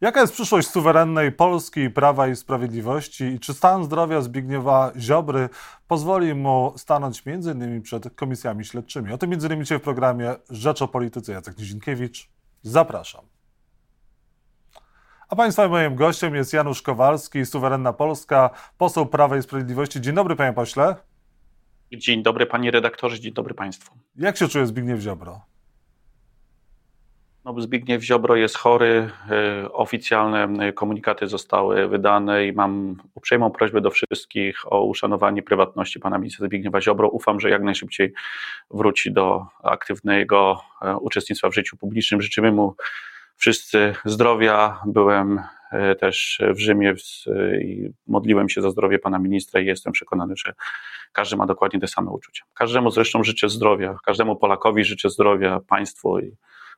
Jaka jest przyszłość suwerennej Polski, Prawa i Sprawiedliwości i czy stan zdrowia Zbigniewa Ziobry pozwoli mu stanąć m.in. przed komisjami śledczymi? O tym m.in. w programie Rzecz o Polityce. Jacek Nizinkiewicz. Zapraszam. A Państwa moim gościem jest Janusz Kowalski, Suwerenna Polska, poseł Prawa i Sprawiedliwości. Dzień dobry, panie pośle. Dzień dobry, panie redaktorze, dzień dobry państwu. Jak się czuje Zbigniew Ziobro? No, Zbigniew Ziobro jest chory, e, oficjalne e, komunikaty zostały wydane i mam uprzejmą prośbę do wszystkich o uszanowanie prywatności pana ministra Zbigniewa Ziobro. Ufam, że jak najszybciej wróci do aktywnego e, uczestnictwa w życiu publicznym. Życzymy mu wszyscy zdrowia. Byłem też w Rzymie i modliłem się za zdrowie pana ministra i jestem przekonany, że każdy ma dokładnie te same uczucia. Każdemu zresztą życzę zdrowia, każdemu Polakowi życzę zdrowia, państwu i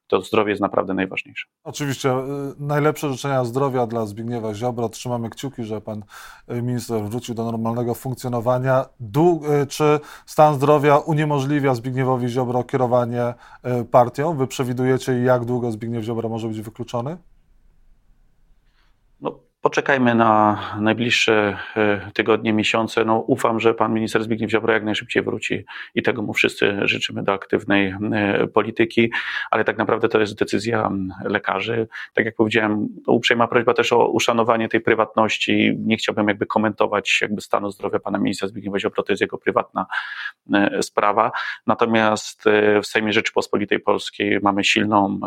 to zdrowie jest naprawdę najważniejsze. Oczywiście. Y, najlepsze życzenia zdrowia dla Zbigniewa Ziobro. Trzymamy kciuki, że pan y, minister wrócił do normalnego funkcjonowania. Y, czy stan zdrowia uniemożliwia Zbigniewowi Ziobro kierowanie partią? Wy przewidujecie, jak długo Zbigniew Ziobro może być wykluczony? Poczekajmy na najbliższe e, tygodnie, miesiące. No, ufam, że pan minister Zbigniew Ziobro jak najszybciej wróci i tego mu wszyscy życzymy do aktywnej e, polityki, ale tak naprawdę to jest decyzja lekarzy. Tak jak powiedziałem, uprzejma prośba też o uszanowanie tej prywatności. Nie chciałbym jakby komentować jakby stanu zdrowia pana ministra Zbigniewa Ziobro, to jest jego prywatna e, sprawa. Natomiast w Sejmie Rzeczypospolitej Polskiej mamy silną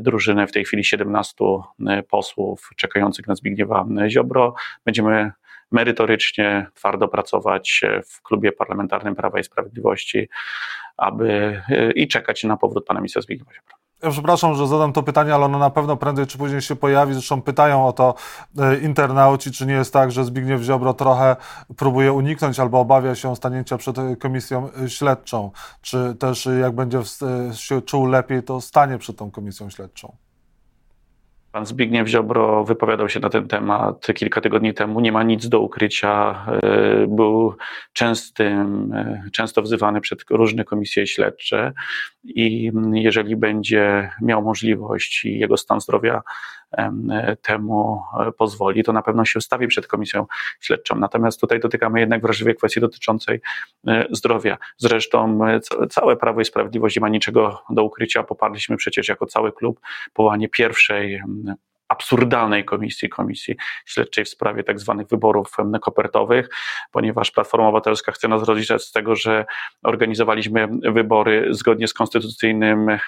drużynę, w tej chwili 17 e, posłów czekających na Zbigniewa Ziobro. Będziemy merytorycznie, twardo pracować w klubie parlamentarnym Prawa i Sprawiedliwości, aby e, i czekać na powrót pana ministra Zbigniewa Ziobro. Ja przepraszam, że zadam to pytanie, ale ono na pewno prędzej czy później się pojawi. Zresztą pytają o to e, internauci, czy nie jest tak, że Zbigniew Ziobro trochę próbuje uniknąć albo obawia się stanięcia przed komisją śledczą. Czy też jak będzie się czuł lepiej, to stanie przed tą komisją śledczą? Pan Zbigniew Ziobro wypowiadał się na ten temat kilka tygodni temu. Nie ma nic do ukrycia. E, był częstym, e, często wzywany przed różne komisje śledcze i jeżeli będzie miał możliwość i jego stan zdrowia temu e, pozwoli, to na pewno się wstawi przed komisją śledczą. Natomiast tutaj dotykamy jednak wrażliwej kwestii dotyczącej zdrowia. Zresztą całe Prawo i Sprawiedliwość nie ma niczego do ukrycia. Poparliśmy przecież jako cały klub powołanie pierwszej absurdalnej komisji, komisji śledczej w sprawie tak zwanych wyborów kopertowych, ponieważ Platforma Obywatelska chce nas rozliczać z tego, że organizowaliśmy wybory zgodnie z konstytucyjnym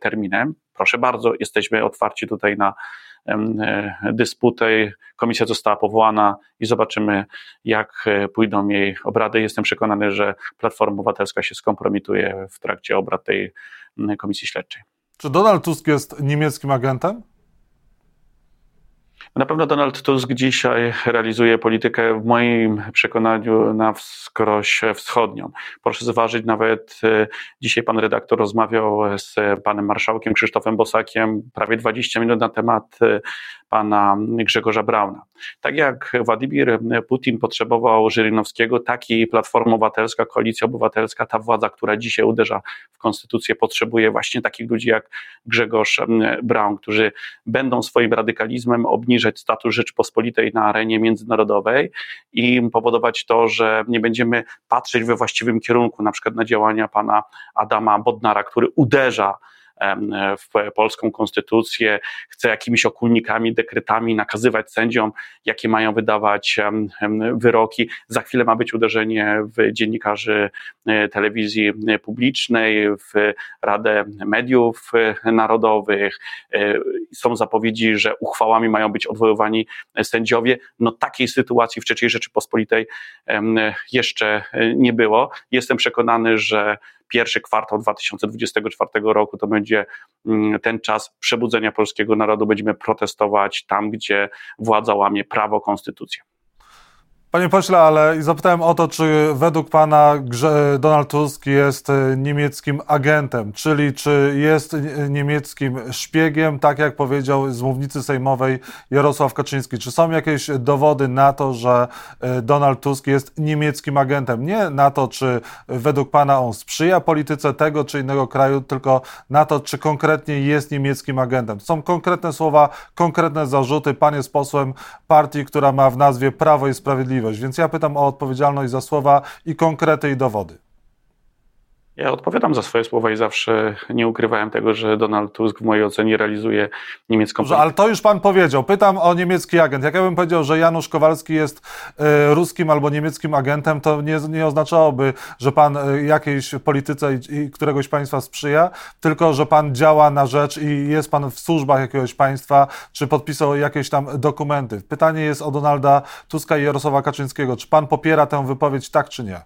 terminem. Proszę bardzo, jesteśmy otwarci tutaj na e, dysputę. Komisja została powołana i zobaczymy, jak e, pójdą jej obrady. Jestem przekonany, że Platforma Obywatelska się skompromituje w trakcie obrad tej komisji śledczej. Czy Donald Tusk jest niemieckim agentem? Na pewno Donald Tusk dzisiaj realizuje politykę w moim przekonaniu na wskroś wschodnią. Proszę zważyć, nawet e, dzisiaj pan redaktor rozmawiał z panem marszałkiem Krzysztofem Bosakiem prawie 20 minut na temat e, pana Grzegorza Brauna. Tak jak Władimir Putin potrzebował Żyrynowskiego, tak i Platforma Obywatelska, Koalicja Obywatelska, ta władza, która dzisiaj uderza w konstytucję, potrzebuje właśnie takich ludzi jak Grzegorz Braun, którzy będą swoim radykalizmem obniżać status Rzeczypospolitej na arenie międzynarodowej i powodować to, że nie będziemy patrzeć we właściwym kierunku, na przykład na działania pana Adama Bodnara, który uderza w polską konstytucję, chce jakimiś okulnikami, dekretami nakazywać sędziom, jakie mają wydawać wyroki. Za chwilę ma być uderzenie w dziennikarzy e, telewizji publicznej, w Radę Mediów Narodowych. E, są zapowiedzi, że uchwałami mają być odwoływani sędziowie. No takiej sytuacji w III Rzeczypospolitej jeszcze nie było. Jestem przekonany, że pierwszy kwartał 2024 roku to będzie mm, ten czas przebudzenia polskiego narodu. Będziemy protestować tam, gdzie władza łamie prawo, konstytucję. Panie pośle, ale zapytałem o to, czy według pana Donald Tusk jest e, niemieckim agentem, czyli czy jest niemieckim szpiegiem, tak jak powiedział z mównicy sejmowej Jarosław Kaczyński. Czy są jakieś dowody na to, że e, Donald Tusk jest niemieckim agentem? Nie na to, czy według pana on sprzyja polityce tego czy innego kraju, tylko na to, czy konkretnie jest niemieckim agentem. Są konkretne słowa, konkretne zarzuty. Pan jest posłem partii, która ma w nazwie Prawo i Sprawiedliwość sprawiedliwość. Więc ja pytam o odpowiedzialność za słowa i konkrety i dowody. Ja odpowiadam za swoje słowa i zawsze nie ukrywałem tego, że Donald Tusk w mojej ocenie realizuje niemiecką politykę. Ale to już pan powiedział. Pytam o niemiecki agent. Jak ja bym powiedział, że Janusz Kowalski jest y, ruskim albo niemieckim agentem, to nie, nie oznaczałoby, że pan y, jakiejś polityce i, i, któregoś państwa sprzyja, tylko że pan działa na rzecz i jest pan w służbach jakiegoś państwa, czy podpisał jakieś tam dokumenty. Pytanie jest o Donalda Tuska i Jarosława Kaczyńskiego. Czy pan popiera tę wypowiedź, tak czy nie?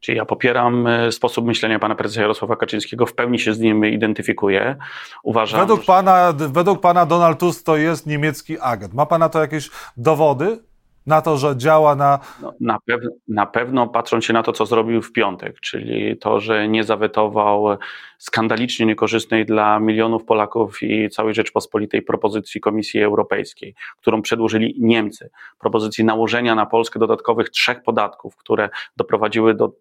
Czyli ja popieram e, sposób myślenia pana prezesa Jarosława Kaczyńskiego, w pełni się z nim identyfikuję. Uważam, według, że... pana, według pana Donald Tusk to jest niemiecki agent. Ma pana to jakieś dowody? Na to, że działa na. No, na, pew na pewno patrząc się na to, co zrobił w piątek, czyli to, że nie zawetował skandalicznie niekorzystnej dla milionów Polaków i całej Rzeczpospolitej propozycji Komisji Europejskiej, którą przedłożyli Niemcy. Propozycji nałożenia na Polskę dodatkowych trzech podatków, które doprowadziły do,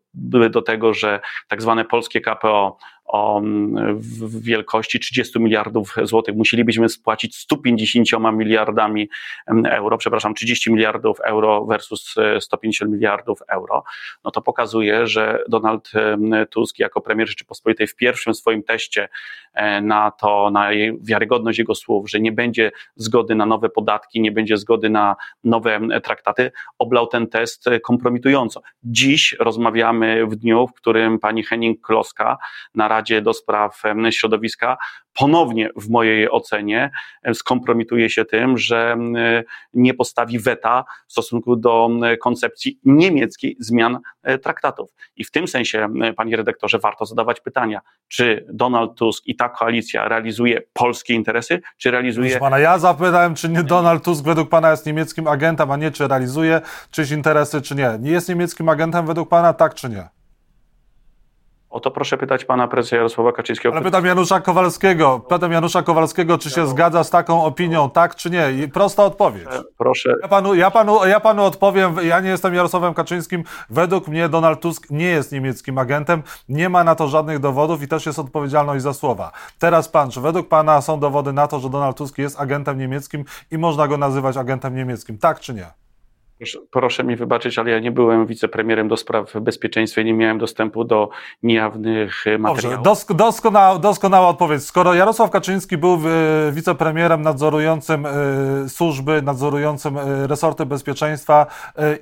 do tego, że tak zwane polskie KPO o w wielkości 30 miliardów złotych musielibyśmy spłacić 150 miliardami euro, przepraszam, 30 miliardów euro versus 150 miliardów euro, no to pokazuje, że Donald Tusk jako premier Rzeczypospolitej w pierwszym swoim teście e, na to, na jej wiarygodność jego słów, że nie będzie zgody na nowe podatki, nie będzie zgody na nowe traktaty, oblał ten test kompromitująco. Dziś rozmawiamy w dniu, w którym pani Henning Kloska na Radzie do Spraw Środowiska ponownie w mojej ocenie skompromituje się tym, że nie postawi weta w stosunku do koncepcji niemieckiej zmian e, traktatów. I w tym sensie, panie redaktorze, warto zadawać pytania, czy Donald Tusk i ta koalicja realizuje polskie interesy, czy realizuje... Pana, ja zapytałem, czy nie Donald Tusk według pana jest niemieckim agentem, a nie czy realizuje czyś interesy, czy nie. Nie jest niemieckim agentem według pana, tak czy nie? O to proszę pytać pana prezesa Jarosława Kaczyńskiego. Ale pytam Janusza Kowalskiego. Pytam Janusza Kowalskiego, czy się zgadza z taką opinią, tak czy nie? I prosta odpowiedź. Proszę. Ja panu, ja, panu, ja panu odpowiem, ja nie jestem Jarosławem Kaczyńskim. Według mnie Donald Tusk nie jest niemieckim agentem. Nie ma na to żadnych dowodów i też jest odpowiedzialność za słowa. Teraz pan, czy według pana są dowody na to, że Donald Tusk jest agentem niemieckim i można go nazywać agentem niemieckim? Tak czy nie? Proszę mi wybaczyć, ale ja nie byłem wicepremierem do spraw bezpieczeństwa i nie miałem dostępu do niejawnych materiałów. Dobrze, dosk doskonała, doskonała odpowiedź. Skoro Jarosław Kaczyński był e, wicepremierem nadzorującym e, służby, nadzorującym e, resorty bezpieczeństwa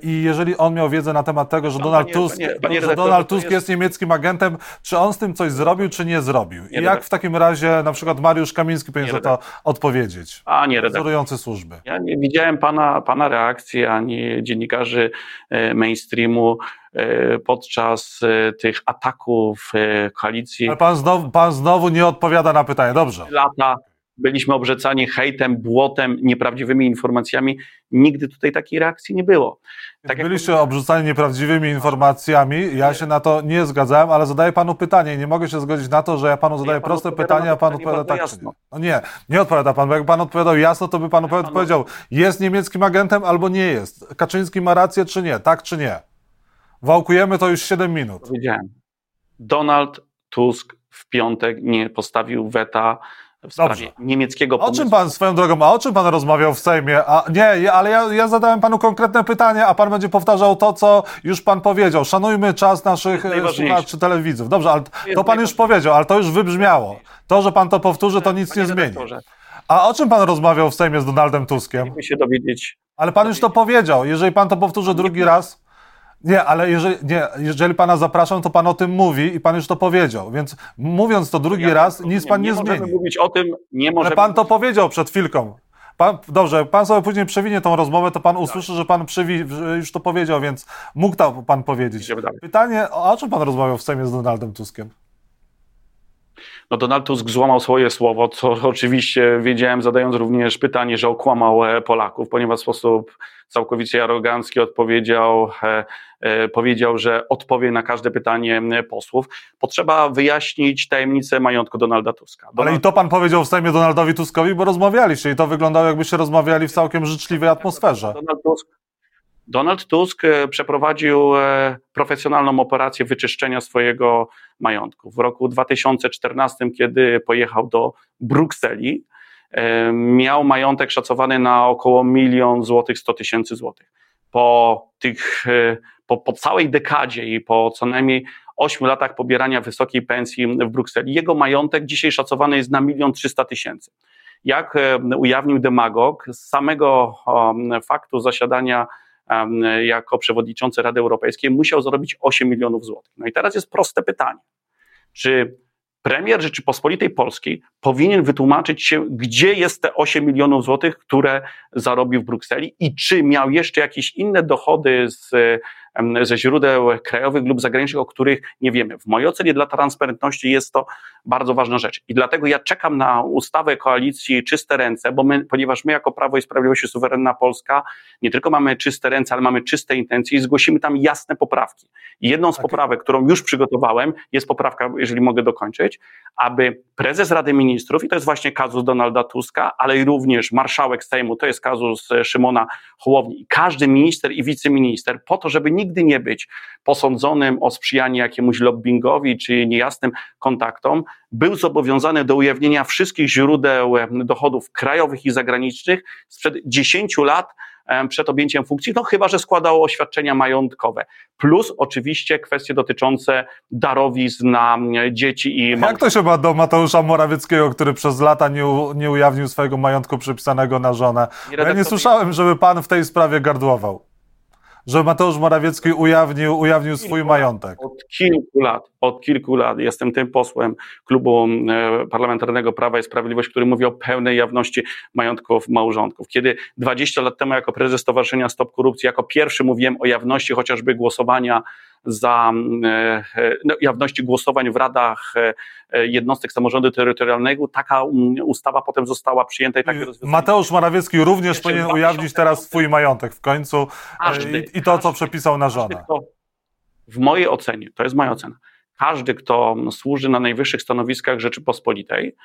i jeżeli on miał wiedzę na temat tego, że no, Donald panie, Tusk, panie, panie że Donald Tusk jest... jest... niemieckim agentem, czy on z tym coś zrobił, czy nie zrobił? I jak w takim razie na przykład Mariusz Kamiński powinien za to odpowiedzieć? A nie Nadzorujący służby. Ja nie widziałem pana, pana reakcji, ani dziennikarzy e, mainstreamu e, podczas e, tych ataków koalicji. Ale pan znowu, pan znowu nie odpowiada na pytanie, dobrze. Lata byliśmy obrzecani hejtem, błotem, nieprawdziwymi informacjami. Nigdy tutaj takiej reakcji nie było. Tak byliście jak... obrzucani nieprawdziwymi informacjami, ja się na to nie zgadzałem, ale zadaję panu pytanie i nie mogę się zgodzić na to, że ja panu zadaję ja proste pytanie, a pan odpowiada tak jasno. No nie, nie odpowiada pan, bo jak pan odpowiadał jasno, to by pan ja powiedział, jest niemieckim agentem albo nie jest. Kaczyński ma rację czy nie, tak czy nie. Wałkujemy to już 7 minut. Powiedziałem. Donald Tusk w piątek nie postawił weta w sprawie Dobrze. niemieckiego pomysłu. O czym pan, swoją drogą, a o czym pan rozmawiał w Sejmie? A, nie, ale ja, ja zadałem panu konkretne pytanie, a pan będzie powtarzał to, co już pan powiedział. Szanujmy czas naszych słuchaczy, telewidzów. Dobrze, ale to pan już powiedział, ale to już wybrzmiało. To, że pan to powtórzy, to nic nie zmieni. A o czym pan rozmawiał w Sejmie z Donaldem Tuskiem? Chcielibyśmy się dowiedzieć. Ale pan już to powiedział. Jeżeli pan to powtórzy drugi raz... Nie, ale jeżeli, nie, jeżeli pana zapraszam, to pan o tym mówi i pan już to powiedział, więc mówiąc to drugi ja raz, nic pan nie, nie zmieni. Nie możemy mówić o tym, nie możemy... Ale pan to powiedział przed chwilką. Pan, dobrze, pan sobie później przewinie tą rozmowę, to pan tak. usłyszy, że pan że już to powiedział, więc mógł to pan powiedzieć. Pytanie, o czym pan rozmawiał w Sejmie z Donaldem Tuskiem? No Donald Tusk złamał swoje słowo, co oczywiście wiedziałem, zadając również pytanie, że okłamał e, Polaków, ponieważ w sposób całkowicie arogancki odpowiedział, e, e, powiedział, że odpowie na każde pytanie posłów. Potrzeba wyjaśnić tajemnicę majątku Donalda Tuska. Donald... Ale i to pan powiedział w Sejmie Donaldowi Tuskowi, bo rozmawialiście i to wyglądało jakbyście rozmawiali w całkiem życzliwej atmosferze. Donald Tusk, Donald Tusk e, przeprowadził e, profesjonalną operację wyczyszczenia swojego majątku. W roku 2014, kiedy pojechał do Brukseli, e, miał majątek szacowany na około milion złotych, 100 tysięcy złotych. Po tych, po, po całej dekadzie i po co najmniej 8 latach pobierania wysokiej pensji w Brukseli, jego majątek dzisiaj szacowany jest na milion 300 tysięcy. Jak ujawnił demagog, z samego faktu zasiadania jako przewodniczący Rady Europejskiej musiał zarobić 8 milionów złotych. No i teraz jest proste pytanie. Czy premier Rzeczypospolitej Polskiej powinien wytłumaczyć się, gdzie jest te 8 milionów złotych, które zarobił w Brukseli i czy miał jeszcze jakieś inne dochody z ze źródeł krajowych lub zagranicznych, o których nie wiemy. W mojej ocenie dla transparentności jest to bardzo ważna rzecz. I dlatego ja czekam na ustawę koalicji Czyste Ręce, bo my, ponieważ my jako Prawo i Sprawiedliwość i Suwerenna Polska nie tylko mamy czyste ręce, ale mamy czyste intencje i zgłosimy tam jasne poprawki. Jedną z tak. poprawek, którą już przygotowałem, jest poprawka, jeżeli mogę dokończyć, aby prezes Rady Ministrów, i to jest właśnie kazus Donalda Tuska, ale i również marszałek Sejmu, to jest kazus Szymona Hołowni, każdy minister i wiceminister, po to, żeby nigdy nie być posądzonym o sprzyjanie jakiemuś lobbyingowi czy niejasnym kontaktom, był zobowiązany do ujawnienia wszystkich źródeł dochodów krajowych i zagranicznych sprzed 10 lat przed objęciem funkcji, no chyba, że składało oświadczenia majątkowe. Plus oczywiście kwestie dotyczące darowizn na dzieci i... Jak to się ma do Mateusza Morawieckiego, który przez lata nie, u, nie ujawnił swojego majątku przypisanego na żonę? Ja nie słyszałem, żeby pan w tej sprawie gardłował że Mateusz Morawiecki ujawnił, ujawnił swój majątek. Od kilku lat, od kilku lat jestem tym posłem klubu e, parlamentarnego Prawa i Sprawiedliwość, który mówi o pełnej jawności majątków małżonków. Kiedy 20 lat temu jako prezes Stowarzyszenia Stop Korupcji jako pierwszy mówiłem o jawności chociażby głosowania za e, e, no, jawności głosowań w radach e, jednostek samorządu terytorialnego. Taka ustawa potem została przyjęta i takie rozwiązanie. Mateusz Morawiecki również powinien ujawnić teraz swój majątek w końcu każdy, i, i, to, każdy, co przepisał na żonę. Kto, w mojej ocenie, to jest moja ocena, każdy, kto służy na najwyższych stanowiskach Rzeczypospolitej,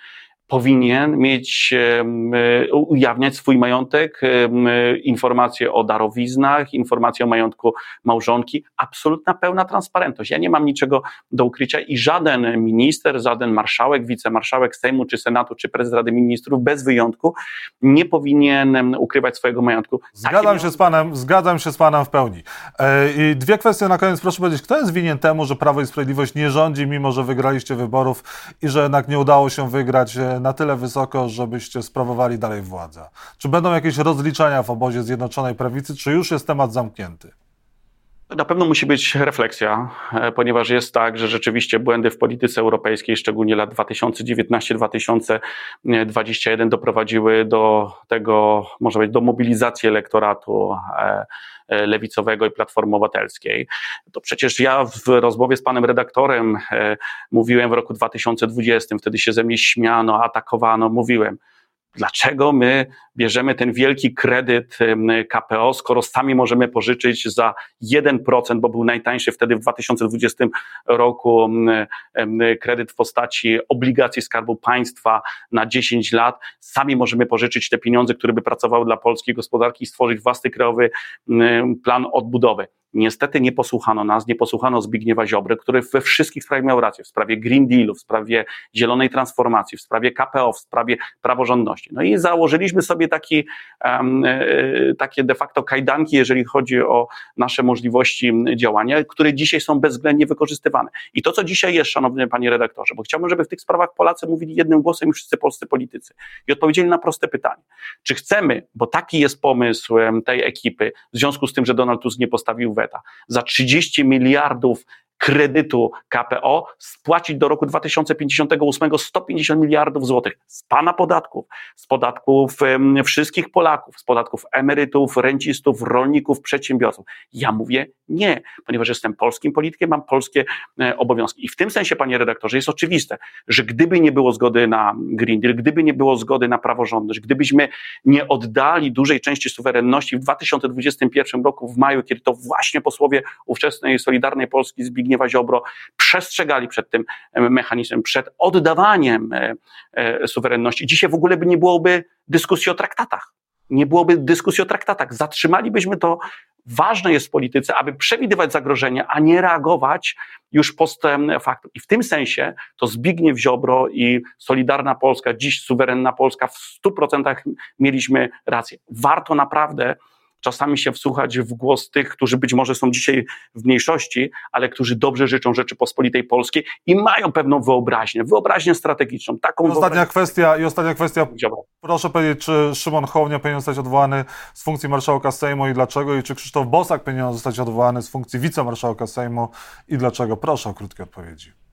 powinien mieć, ujawniać swój majątek, informacje o darowiznach, informacje o majątku małżonki, absolutna pełna transparentność. Ja nie mam niczego do ukrycia i żaden minister, żaden marszałek, wicemarszałek Sejmu, czy Senatu, czy prezes Rady Ministrów bez wyjątku nie powinien ukrywać swojego majątku. Zgadzam się z panem, zgadzam się z panem w pełni. E, I dwie kwestie na koniec, proszę powiedzieć, kto jest winien temu, że Prawo i Sprawiedliwość nie rządzi, mimo że wygraliście wyborów i że jednak nie udało się wygrać e, na tyle wysoko, żebyście sprawowali dalej władzę? Czy będą jakieś rozliczenia w obozie Zjednoczonej Prawicy, czy już jest temat zamknięty? Na pewno musi być refleksja, e, ponieważ jest tak, że rzeczywiście błędy w polityce europejskiej, szczególnie lat 2019-2021 doprowadziły do tego, może być, do mobilizacji elektoratu e, e, lewicowego i Platformy Obywatelskiej. To przecież ja w rozmowie z panem redaktorem mówiłem w roku 2020, wtedy się ze mnie śmiano, atakowano, mówiłem, dlaczego my bierzemy ten wielki kredyt KPO, skoro sami możemy pożyczyć za 1%, bo był najtańszy wtedy w 2020 roku kredyt w postaci obligacji Skarbu Państwa na 10 lat. Sami możemy pożyczyć te pieniądze, które by pracowały dla polskiej gospodarki i stworzyć własny krajowy plan odbudowy. Niestety nie posłuchano nas, nie posłuchano Zbigniewa Ziobry, który we wszystkich sprawach miał rację, w sprawie Green Dealu, w sprawie zielonej transformacji, w sprawie KPO, w sprawie praworządności. No i założyliśmy sobie taki, um, takie de facto kajdanki, jeżeli chodzi o nasze możliwości działania, które dzisiaj są bezwzględnie wykorzystywane. I to, co dzisiaj jest, szanowny panie redaktorze, bo chciałbym, żeby w tych sprawach Polacy mówili jednym głosem i wszyscy polscy politycy i odpowiedzieli na proste pytanie. Czy chcemy, bo taki jest pomysł tej ekipy, w związku z tym, że Donald Tusk nie postawił weta, za 30 miliardów kredytu KPO spłacić do roku 2058 150 miliardów złotych z pana podatków, z podatków um, wszystkich Polaków, z podatków emerytów, rencistów, rolników, przedsiębiorców. Ja mówię nie, ponieważ jestem polskim politykiem, mam polskie e, obowiązki. I w tym sensie, panie redaktorze, jest oczywiste, że gdyby nie było zgody na Green Deal, gdyby nie było zgody na praworządność, gdybyśmy nie oddali dużej części suwerenności w 2021 roku w maju, kiedy to właśnie posłowie ówczesnej Solidarnej Polski Zbigniewa Ziobro przestrzegali przed tym e, mechanizmem, przed oddawaniem e, e, suwerenności. Dzisiaj w ogóle by nie byłoby dyskusji o traktatach. Nie byłoby dyskusji o traktatach. Zatrzymalibyśmy to. Ważne jest w polityce, aby przewidywać zagrożenia, a nie reagować już post factum. I w tym sensie to Zbigniew Ziobro i Solidarna Polska, dziś suwerenna Polska w stu procentach mieliśmy rację. Warto naprawdę czasami się wsłuchać w głos tych, którzy być może są dzisiaj w mniejszości, ale którzy dobrze życzą Rzeczypospolitej Polskiej i mają pewną wyobraźnię, wyobraźnię strategiczną. Taką I ostatnia kwestia, i ostatnia kwestia. Proszę powiedzieć, czy Szymon Hołownia powinien zostać odwołany z funkcji marszałka Sejmu i dlaczego? I czy Krzysztof Bosak powinien zostać odwołany z funkcji wicemarszałka Sejmu i dlaczego? Proszę o krótkie odpowiedzi.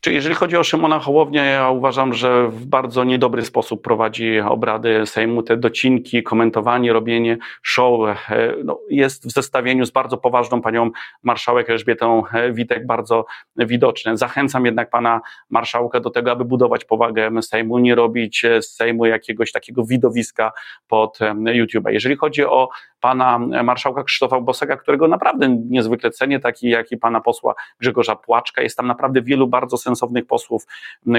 Czy jeżeli chodzi o Szymona Hołownię, ja uważam, że w bardzo niedobry sposób prowadzi obrady Sejmu. Te docinki, komentowanie, robienie show e, no, jest w zestawieniu z bardzo poważną panią marszałek Elżbietą e, Witek bardzo widoczne. Zachęcam jednak pana marszałka do tego, aby budować powagę Sejmu, nie robić z Sejmu jakiegoś takiego widowiska pod YouTube. Jeżeli chodzi o pana marszałka Krzysztofa Bosaka, którego naprawdę niezwykle cenię, taki jak i pana posła Grzegorza Płaczka, jest tam naprawdę wielu bardzo sensownych posłów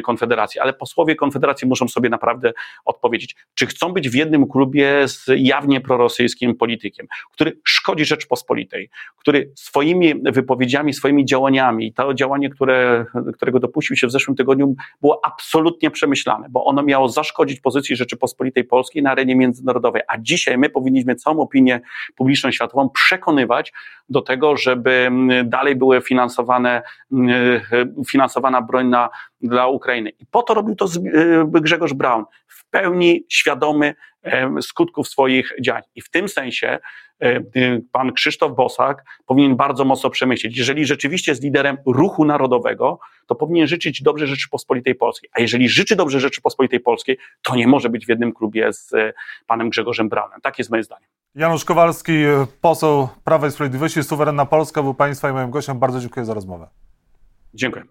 Konfederacji, ale posłowie Konfederacji muszą sobie naprawdę odpowiedzieć, czy chcą być w jednym klubie z jawnie prorosyjskim politykiem, który szkodzi Rzeczpospolitej, który swoimi wypowiedziami, swoimi działaniami, to działanie, które, którego dopuścił się w zeszłym tygodniu, było absolutnie przemyślane, bo ono miało zaszkodzić pozycji Rzeczypospolitej Polskiej na arenie międzynarodowej, a dzisiaj my powinniśmy całą opinię publiczną, światową przekonywać do tego, żeby dalej były finansowane, finansowana broń na, dla Ukrainy. I po to robił to e, Grzegorz Braun, w pełni świadomy skutków swoich działań. I w tym sensie e, pan Krzysztof Bosak powinien bardzo mocno przemyśleć. Jeżeli rzeczywiście jest liderem ruchu narodowego, to powinien życzyć dobrze Rzeczypospolitej Polskiej. A jeżeli życzy dobrze Rzeczypospolitej Polskiej, to nie może być w jednym klubie z e, panem Grzegorzem Braunem. Tak jest moje zdanie. Janusz Kowalski, poseł Prawa i Sprawiedliwości, suwerenna Polska, był państwa i moim gościem. Bardzo dziękuję za rozmowę. Dziękuję.